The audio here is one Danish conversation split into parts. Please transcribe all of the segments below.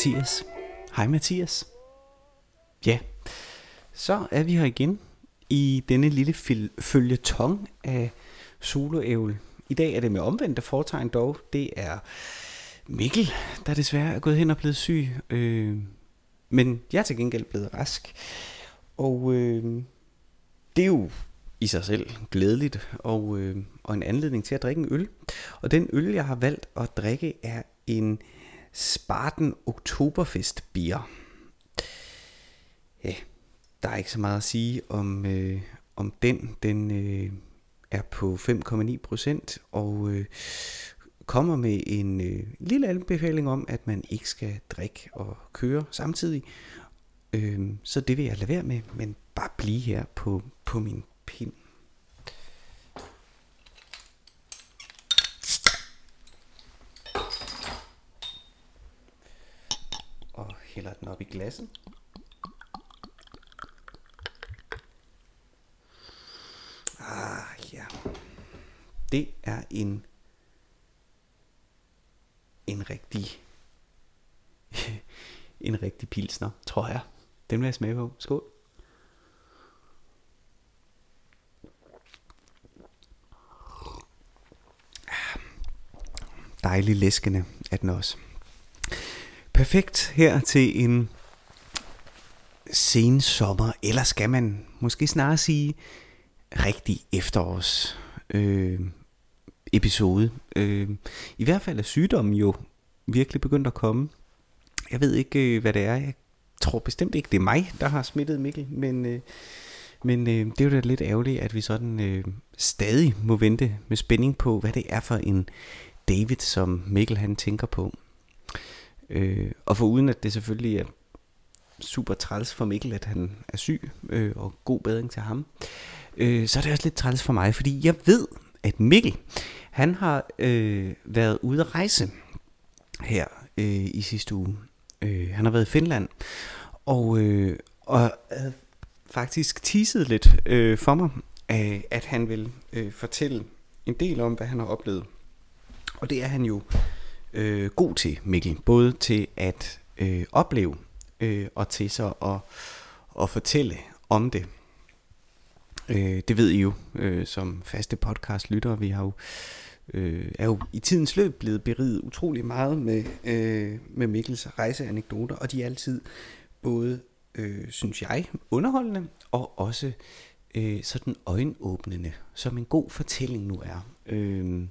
Mathias. Hej Mathias. Ja, så er vi her igen i denne lille fil- af soloævel. I dag er det med omvendte fortegn dog. Det er Mikkel, der desværre er gået hen og blevet syg. Øh, men jeg er til gengæld blevet rask. Og øh, det er jo i sig selv glædeligt og, øh, og en anledning til at drikke en øl. Og den øl, jeg har valgt at drikke, er en Spartan Oktoberfest Bier. Ja, der er ikke så meget at sige om, øh, om den. Den øh, er på 5,9 procent og øh, kommer med en øh, lille anbefaling om, at man ikke skal drikke og køre samtidig. Øh, så det vil jeg lade være med, men bare blive her på, på min pind. Og hælder den op i glasset. Ah, ja. Det er en en rigtig en rigtig pilsner, tror jeg. Den vil jeg smage på. Skål. Ah, dejlig læskende er den også. Perfekt her til en sen sommer, eller skal man måske snarere sige rigtig efterårs øh, episode. Øh, I hvert fald er sygdommen jo virkelig begyndt at komme. Jeg ved ikke, øh, hvad det er. Jeg tror bestemt ikke, det er mig, der har smittet Mikkel, men, øh, men øh, det er jo da lidt ærgerligt, at vi sådan øh, stadig må vente med spænding på, hvad det er for en David, som Mikkel han tænker på. Øh, og for uden at det selvfølgelig er super træls for Mikkel, at han er syg, øh, og god bedring til ham, øh, så er det også lidt træls for mig, fordi jeg ved, at Mikkel, han har øh, været ude at rejse her øh, i sidste uge. Øh, han har været i Finland, og, øh, og havde faktisk teaset lidt øh, for mig, øh, at han vil øh, fortælle en del om, hvad han har oplevet. Og det er han jo øh, god til, Mikkel. Både til at øh, opleve øh, og til så at, at fortælle om det. Øh, det ved I jo øh, som faste podcast lyttere. Vi har jo øh, er jo i tidens løb blevet beriget utrolig meget med, øh, med Mikkels rejseanekdoter, og de er altid både, øh, synes jeg, underholdende og også øh, sådan øjenåbnende, som en god fortælling nu er. Øh,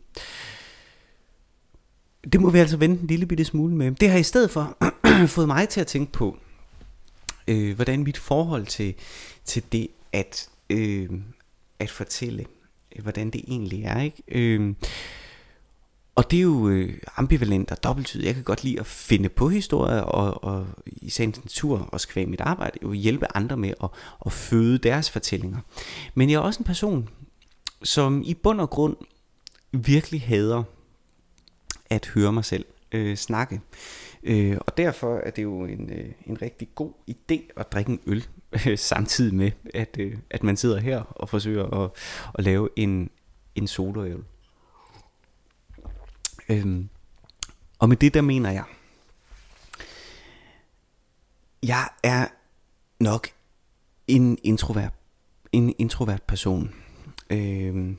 det må vi altså vente en lille bitte smule med. Det har i stedet for fået mig til at tænke på, øh, hvordan mit forhold til, til det at, øh, at fortælle, øh, hvordan det egentlig er. Ikke? Øh, og det er jo øh, ambivalent og dobbelttydigt. Jeg kan godt lide at finde på historier, og, og i sagens natur, også kvæg mit arbejde, jo hjælpe andre med at, at føde deres fortællinger. Men jeg er også en person, som i bund og grund virkelig hader at høre mig selv øh, snakke. Øh, og derfor er det jo en, øh, en rigtig god idé at drikke en øl, øh, samtidig med, at, øh, at man sidder her og forsøger at, at lave en, en soloøl. Øh, og med det der mener jeg, jeg er nok en introvert, en introvert person. Øh,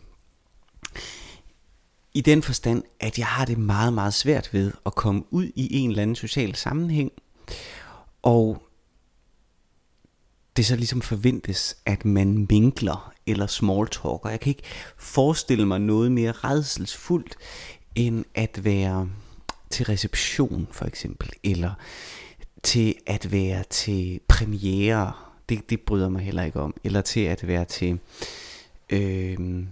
i den forstand, at jeg har det meget, meget svært ved at komme ud i en eller anden social sammenhæng, og det så ligesom forventes, at man minkler eller smalltalker. Jeg kan ikke forestille mig noget mere redselsfuldt, end at være til reception for eksempel, eller til at være til premiere, det, det bryder mig heller ikke om, eller til at være til øh,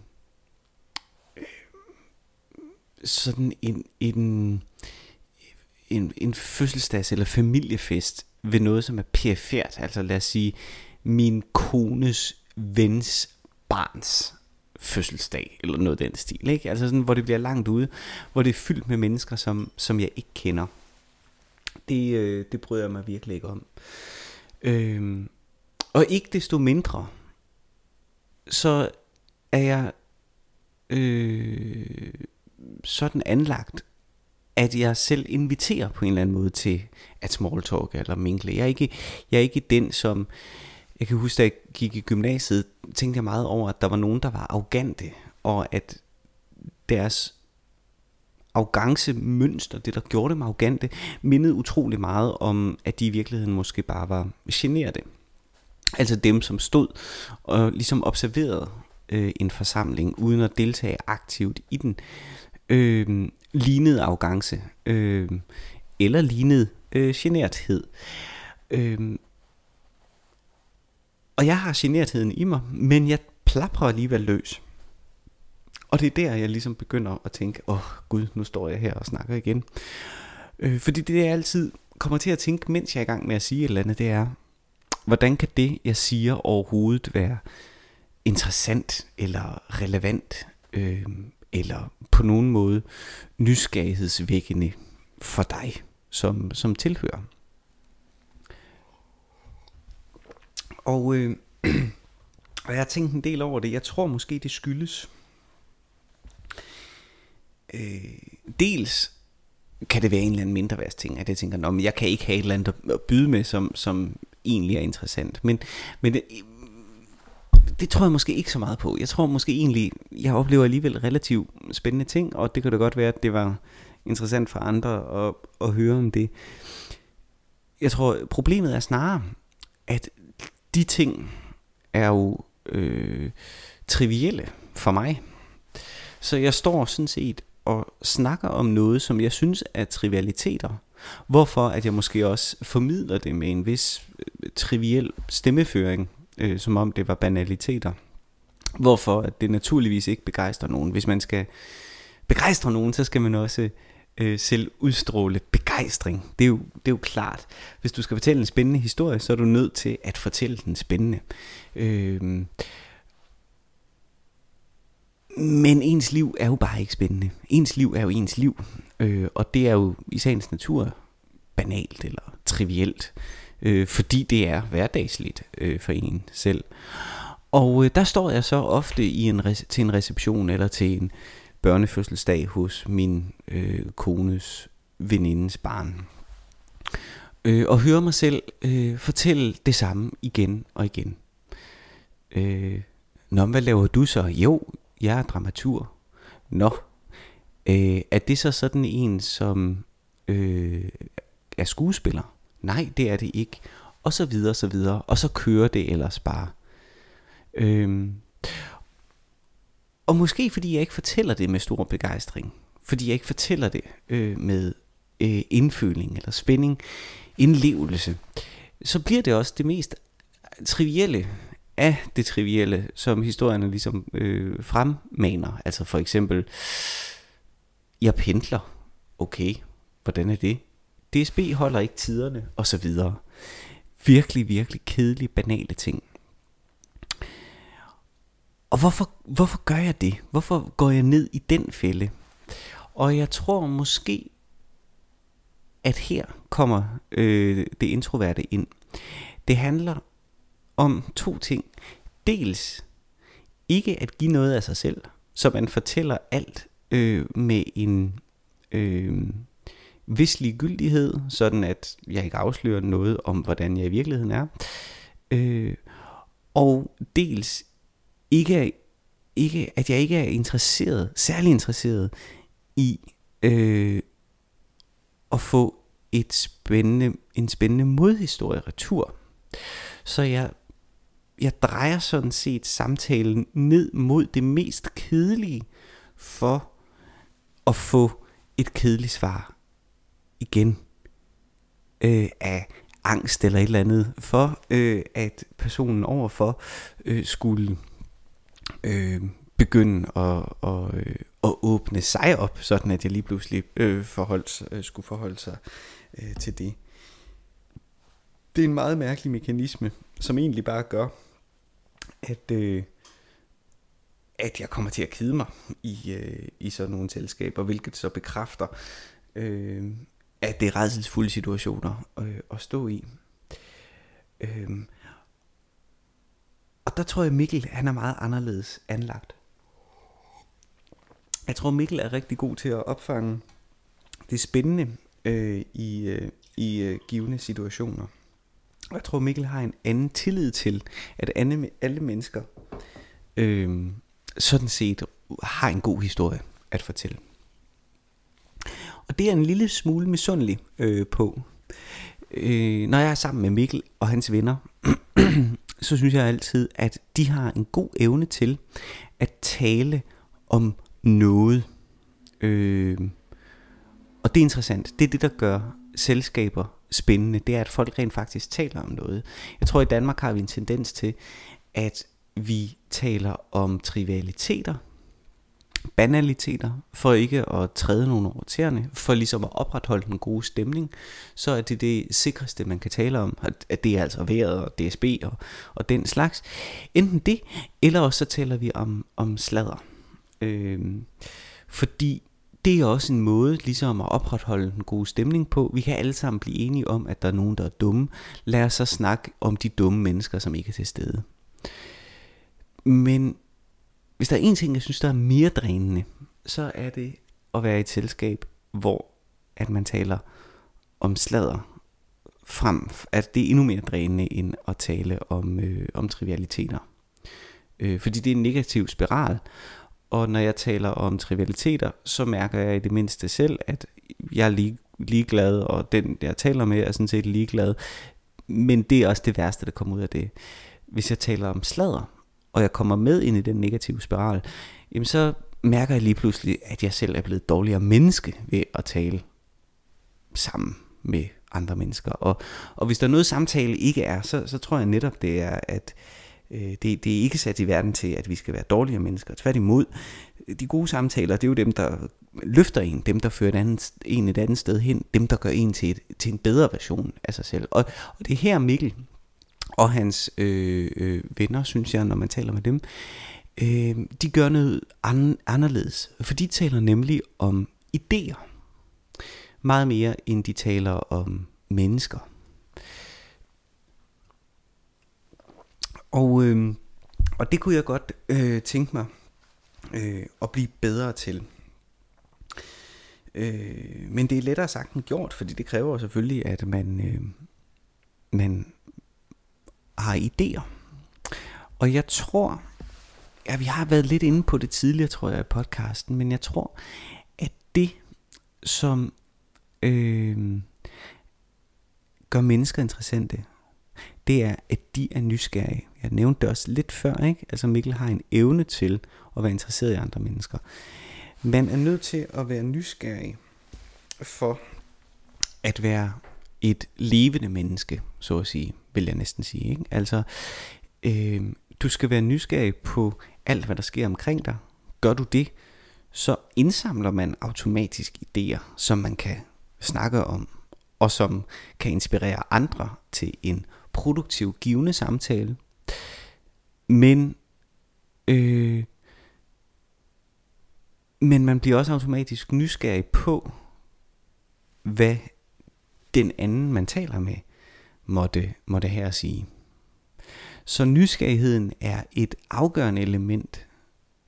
sådan en, en, en, en fødselsdags- eller familiefest ved noget, som er perifert. Altså lad os sige, min kones vens barns fødselsdag, eller noget af den stil. Ikke? Altså sådan, hvor det bliver langt ude, hvor det er fyldt med mennesker, som, som jeg ikke kender. Det, øh, det bryder jeg mig virkelig ikke om. Øh, og ikke desto mindre, så er jeg øh, sådan anlagt, at jeg selv inviterer på en eller anden måde til at small talk eller mingle. Jeg er ikke, jeg er ikke den, som... Jeg kan huske, da jeg gik i gymnasiet, tænkte jeg meget over, at der var nogen, der var arrogante, og at deres arrogance mønster, det der gjorde dem arrogante, mindede utrolig meget om, at de i virkeligheden måske bare var generede. Altså dem, som stod og ligesom observerede øh, en forsamling, uden at deltage aktivt i den, øh, lignede arrogance, øh, eller lignede øh, generthed. Øh, og jeg har genertheden i mig, men jeg plaprer alligevel løs. Og det er der, jeg ligesom begynder at tænke, åh oh, gud, nu står jeg her og snakker igen. Øh, fordi det, jeg altid kommer til at tænke, mens jeg er i gang med at sige et eller andet, det er, hvordan kan det, jeg siger overhovedet være interessant eller relevant, øh, eller på nogen måde nysgerrighedsvækkende for dig som, som tilhører. Og, øh, og jeg har tænkt en del over det. Jeg tror måske, det skyldes. Øh, dels kan det være en eller anden mindre værst ting, at jeg tænker, men jeg kan ikke have et eller andet at byde med, som, som egentlig er interessant. Men, men det, tror jeg måske ikke så meget på. Jeg tror måske egentlig, jeg oplever alligevel relativt spændende ting, og det kan da godt være, at det var interessant for andre at, at høre om det. Jeg tror, problemet er snarere, at de ting er jo øh, trivielle for mig. Så jeg står sådan set og snakker om noget, som jeg synes er trivialiteter. Hvorfor at jeg måske også formidler det med en vis øh, triviel stemmeføring, øh, som om det var banaliteter. Hvorfor at det naturligvis ikke begejstrer nogen. Hvis man skal begejstre nogen, så skal man også øh, selv udstråle begejstring. Det er, jo, det er jo klart. Hvis du skal fortælle en spændende historie, så er du nødt til at fortælle den spændende. Øh, men ens liv er jo bare ikke spændende. Ens liv er jo ens liv. Øh, og det er jo i sagens natur banalt eller trivielt. Øh, fordi det er hverdagsligt øh, for en selv. Og øh, der står jeg så ofte i en til en reception eller til en børnefødselsdag hos min øh, kones venindes barn. Øh, og hører mig selv øh, fortælle det samme igen og igen. Øh, Nå, hvad laver du så? Jo, jeg er dramatur. Nå, øh, er det så sådan en, som øh, er skuespiller? Nej, det er det ikke. Og så videre, så videre. Og så kører det ellers bare. Øhm. og måske fordi jeg ikke fortæller det med stor begejstring. Fordi jeg ikke fortæller det øh, med øh, indføling eller spænding, indlevelse. Så bliver det også det mest trivielle af det trivielle, som historierne ligesom øh, fremmaner. Altså for eksempel, jeg pendler. Okay, hvordan er det? DSB holder ikke tiderne, og så videre. Virkelig, virkelig kedelige, banale ting. Og hvorfor, hvorfor gør jeg det? Hvorfor går jeg ned i den fælde? Og jeg tror måske, at her kommer øh, det introverte ind. Det handler om to ting. Dels ikke at give noget af sig selv, så man fortæller alt øh, med en øh, vis ligegyldighed, sådan at jeg ikke afslører noget om, hvordan jeg i virkeligheden er. Øh, og dels ikke, ikke, at jeg ikke er interesseret, særlig interesseret i øh, at få et spændende, en spændende modhistorie retur. Så jeg jeg drejer sådan set samtalen ned mod det mest kedelige for at få et kedeligt svar igen øh, af angst eller et eller andet for øh, at personen overfor øh, skulle øh, begynde at, og, øh, at åbne sig op, sådan at jeg lige pludselig øh, forholdt, øh, skulle forholde sig øh, til det. Det er en meget mærkelig mekanisme, som egentlig bare gør, at, øh, at jeg kommer til at kede mig i, øh, i sådan nogle selskaber, hvilket så bekræfter, øh, at det er redselsfulde situationer øh, at stå i. Øhm, og der tror jeg, Mikkel han er meget anderledes anlagt. Jeg tror, Mikkel er rigtig god til at opfange det spændende øh, i, øh, i øh, givende situationer. Og jeg tror, Mikkel har en anden tillid til, at alle, alle mennesker øh, sådan set har en god historie at fortælle. Og det er en lille smule misundelig øh, på. Øh, når jeg er sammen med Mikkel og hans venner, så synes jeg altid, at de har en god evne til at tale om noget. Øh, og det er interessant. Det er det, der gør selskaber spændende. Det er, at folk rent faktisk taler om noget. Jeg tror, i Danmark har vi en tendens til, at vi taler om trivialiteter, banaliteter, for ikke at træde nogen over tæerne, for ligesom at opretholde den gode stemning, så er det det sikreste, man kan tale om, at det er altså vejret og DSB og, og den slags. Enten det, eller også så taler vi om, om sladder. Øh, fordi det er også en måde ligesom at opretholde den gode stemning på. Vi kan alle sammen blive enige om, at der er nogen, der er dumme. Lad os så snakke om de dumme mennesker, som ikke er til stede. Men hvis der er en ting, jeg synes, der er mere drænende, så er det at være i et selskab, hvor at man taler om sladder frem, at det er endnu mere drænende end at tale om, øh, om trivialiteter. Øh, fordi det er en negativ spiral, og når jeg taler om trivialiteter, så mærker jeg i det mindste selv, at jeg er lige, ligeglad, og den jeg taler med er sådan set ligeglad. Men det er også det værste, der kommer ud af det. Hvis jeg taler om sladder, og jeg kommer med ind i den negative spiral, jamen så mærker jeg lige pludselig, at jeg selv er blevet dårligere menneske ved at tale sammen med andre mennesker. Og, og hvis der er noget samtale ikke er, så, så tror jeg netop det er, at øh, det, det er ikke sat i verden til, at vi skal være dårligere mennesker. Tværtimod, de gode samtaler, det er jo dem, der løfter en, dem, der fører et andet, en et andet sted hen, dem, der gør en til, et, til en bedre version af sig selv. Og, og det er her Mikkel og hans øh, øh, venner, synes jeg, når man taler med dem, øh, de gør noget an- anderledes. For de taler nemlig om idéer. Meget mere, end de taler om mennesker. Og, øh, og det kunne jeg godt øh, tænke mig øh, at blive bedre til. Øh, men det er lettere sagt end gjort, fordi det kræver selvfølgelig, at man, øh, man har idéer. Og jeg tror, ja, vi har været lidt inde på det tidligere, tror jeg, i podcasten, men jeg tror, at det, som øh, gør mennesker interessante, det er, at de er nysgerrige. Jeg nævnte det også lidt før, ikke? Altså Mikkel har en evne til at være interesseret i andre mennesker. Man er nødt til at være nysgerrig for at være et levende menneske, så at sige, vil jeg næsten sige. Ikke? Altså, øh, du skal være nysgerrig på alt, hvad der sker omkring dig. Gør du det, så indsamler man automatisk idéer, som man kan snakke om, og som kan inspirere andre til en produktiv, givende samtale. Men, øh, men man bliver også automatisk nysgerrig på, hvad den anden, man taler med, måtte, måtte her sige. Så nysgerrigheden er et afgørende element.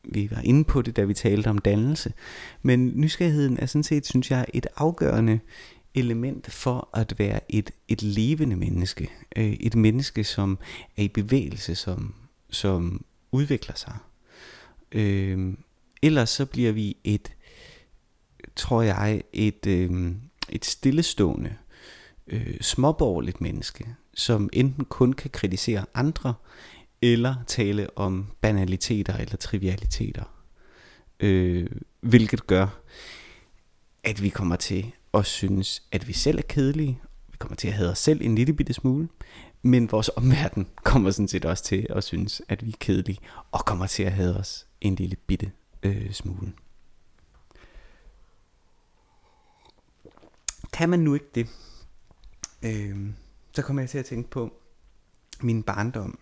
Vi var inde på det, da vi talte om dannelse. Men nysgerrigheden er sådan set, synes jeg, et afgørende element for at være et, et levende menneske. Øh, et menneske, som er i bevægelse, som, som udvikler sig. Øh, ellers så bliver vi et, tror jeg, et, øh, et stillestående, øh, øh, småborgerligt menneske, som enten kun kan kritisere andre, eller tale om banaliteter eller trivialiteter. Øh, hvilket gør, at vi kommer til at synes, at vi selv er kedelige. Vi kommer til at have os selv en lille bitte smule. Men vores omverden kommer sådan set også til at synes, at vi er kedelige. Og kommer til at have os en lille bitte øh, smule. Kan man nu ikke det, øh, så kom jeg til at tænke på min barndom.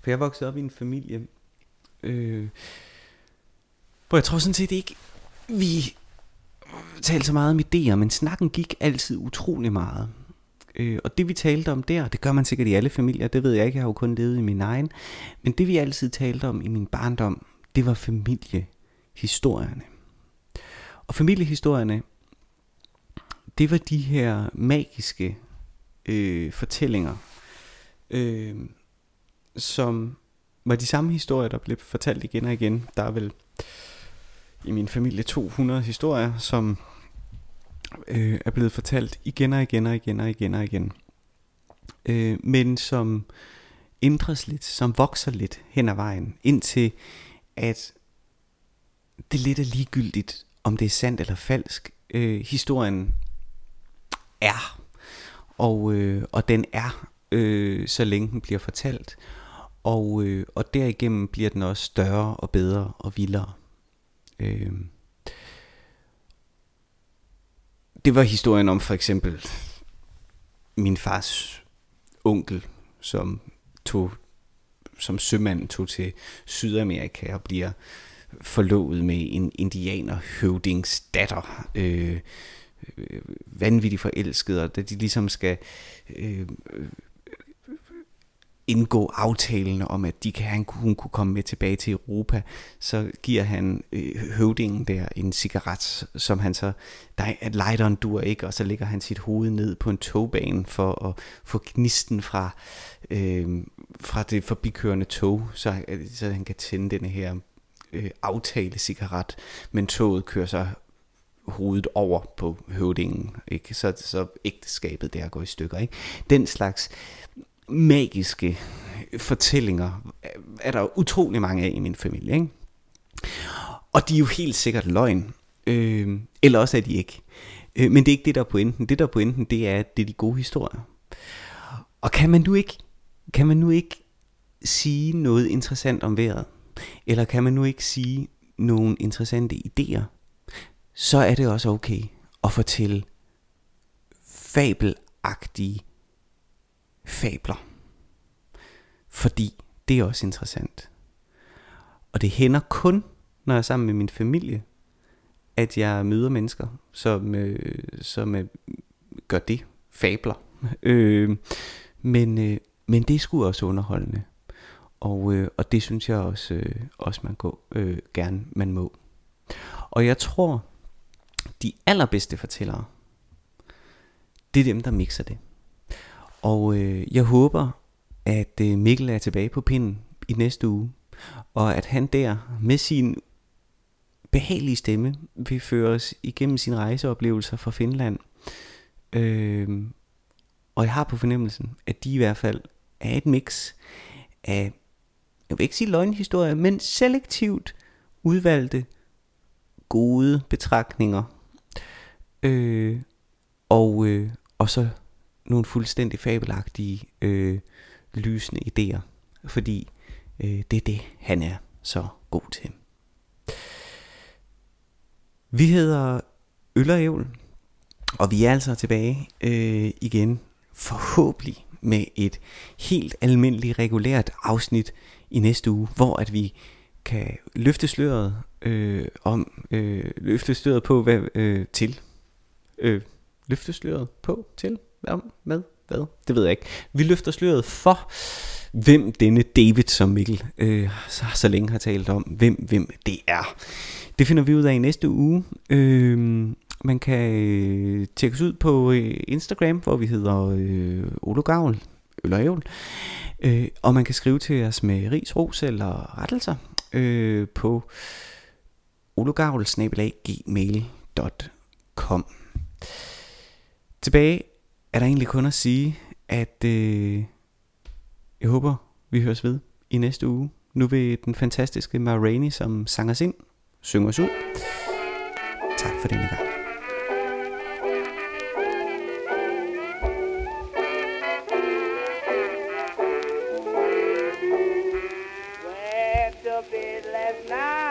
For jeg voksede op i en familie, øh, hvor jeg tror sådan set ikke, vi talte så meget om idéer, men snakken gik altid utrolig meget. Øh, og det vi talte om der, det gør man sikkert i alle familier, det ved jeg ikke, jeg har jo kun levet i min egen. Men det vi altid talte om i min barndom, det var familiehistorierne. Og familiehistorierne det var de her magiske øh, fortællinger, øh, som var de samme historier, der blev fortalt igen og igen. Der er vel i min familie 200 historier, som øh, er blevet fortalt igen og igen og igen og igen og igen. Øh, men som ændres lidt, som vokser lidt hen ad vejen, indtil at det lidt er ligegyldigt, om det er sandt eller falsk. Øh, historien er, og, øh, og den er, øh, så længe den bliver fortalt. Og, øh, og derigennem bliver den også større og bedre og vildere. Øh, det var historien om for eksempel min fars onkel, som tog som sømand tog til Sydamerika og bliver forlovet med en indianer høvdings datter. Øh, øh, vanvittigt forelskede, og da de ligesom skal øh, øh, indgå aftalen om, at de kan, han, hun kunne komme med tilbage til Europa, så giver han øh, høvdingen der en cigaret, som han så, der, at lighteren dur ikke, og så lægger han sit hoved ned på en togbane for at få gnisten fra, øh, fra det forbikørende tog, så, øh, så han kan tænde den her øh, aftale cigaret, men toget kører så hovedet over på høvdingen, ikke? Så, så ægteskabet der går i stykker. Ikke? Den slags magiske fortællinger er der utrolig mange af i min familie. Ikke? Og de er jo helt sikkert løgn. Øh, eller også er de ikke. Øh, men det er ikke det, der er pointen. Det, der er pointen, det er, at det er de gode historier. Og kan man nu ikke, kan man nu ikke sige noget interessant om vejret? Eller kan man nu ikke sige nogle interessante idéer? Så er det også okay at fortælle fabelagtige fabler. Fordi det er også interessant. Og det hænder kun, når jeg er sammen med min familie, at jeg møder mennesker, som, øh, som øh, gør det. Fabler. Øh, men, øh, men det er sgu også underholdende. Og, øh, og det synes jeg også, øh, også man går, øh, gerne man må. Og jeg tror, de allerbedste fortællere, det er dem, der mixer det. Og øh, jeg håber, at øh, Mikkel er tilbage på pinden i næste uge, og at han der med sin behagelige stemme vil føre os igennem sine rejseoplevelser fra Finland. Øh, og jeg har på fornemmelsen, at de i hvert fald er et mix af, jeg vil ikke sige løgnhistorier, men selektivt udvalgte gode betragtninger. Øh, og, øh, og så nogle fuldstændig fabelagtige, øh, lysende idéer. Fordi øh, det er det, han er så god til. Vi hedder Øl og Ævl, og vi er altså tilbage øh, igen, forhåbentlig med et helt almindeligt regulært afsnit i næste uge, hvor at vi kan løfte sløret øh, om øh, løfte sløret på hvad øh, til øh, løfte sløret på til om med hvad? Det ved jeg ikke. Vi løfter sløret for, hvem denne David, som Mikkel øh, så, så længe har talt om, hvem, hvem det er. Det finder vi ud af i næste uge. Øh, man kan øh, tjekke os ud på øh, Instagram, hvor vi hedder øh, Olo Gavl, Øl og Ævl. Øh, og man kan skrive til os med ris, ros eller rettelser øh, på ologavl.gmail.com Tilbage er der egentlig kun at sige, at øh, jeg håber, vi høres ved i næste uge. Nu vil den fantastiske Ma som sang os ind, synge os ud. Tak for denne gang. Slept a bit last night.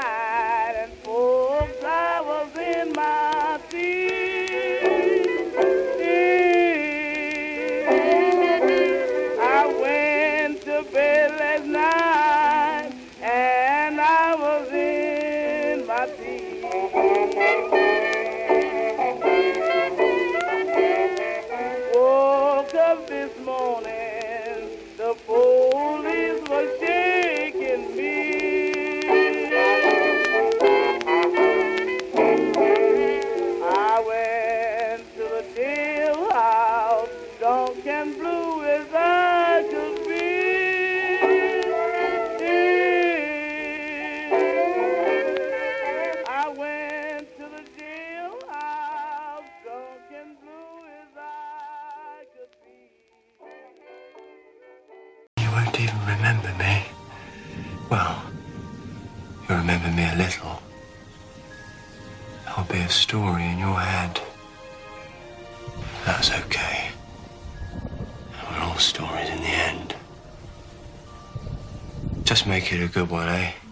Make it a good one, eh?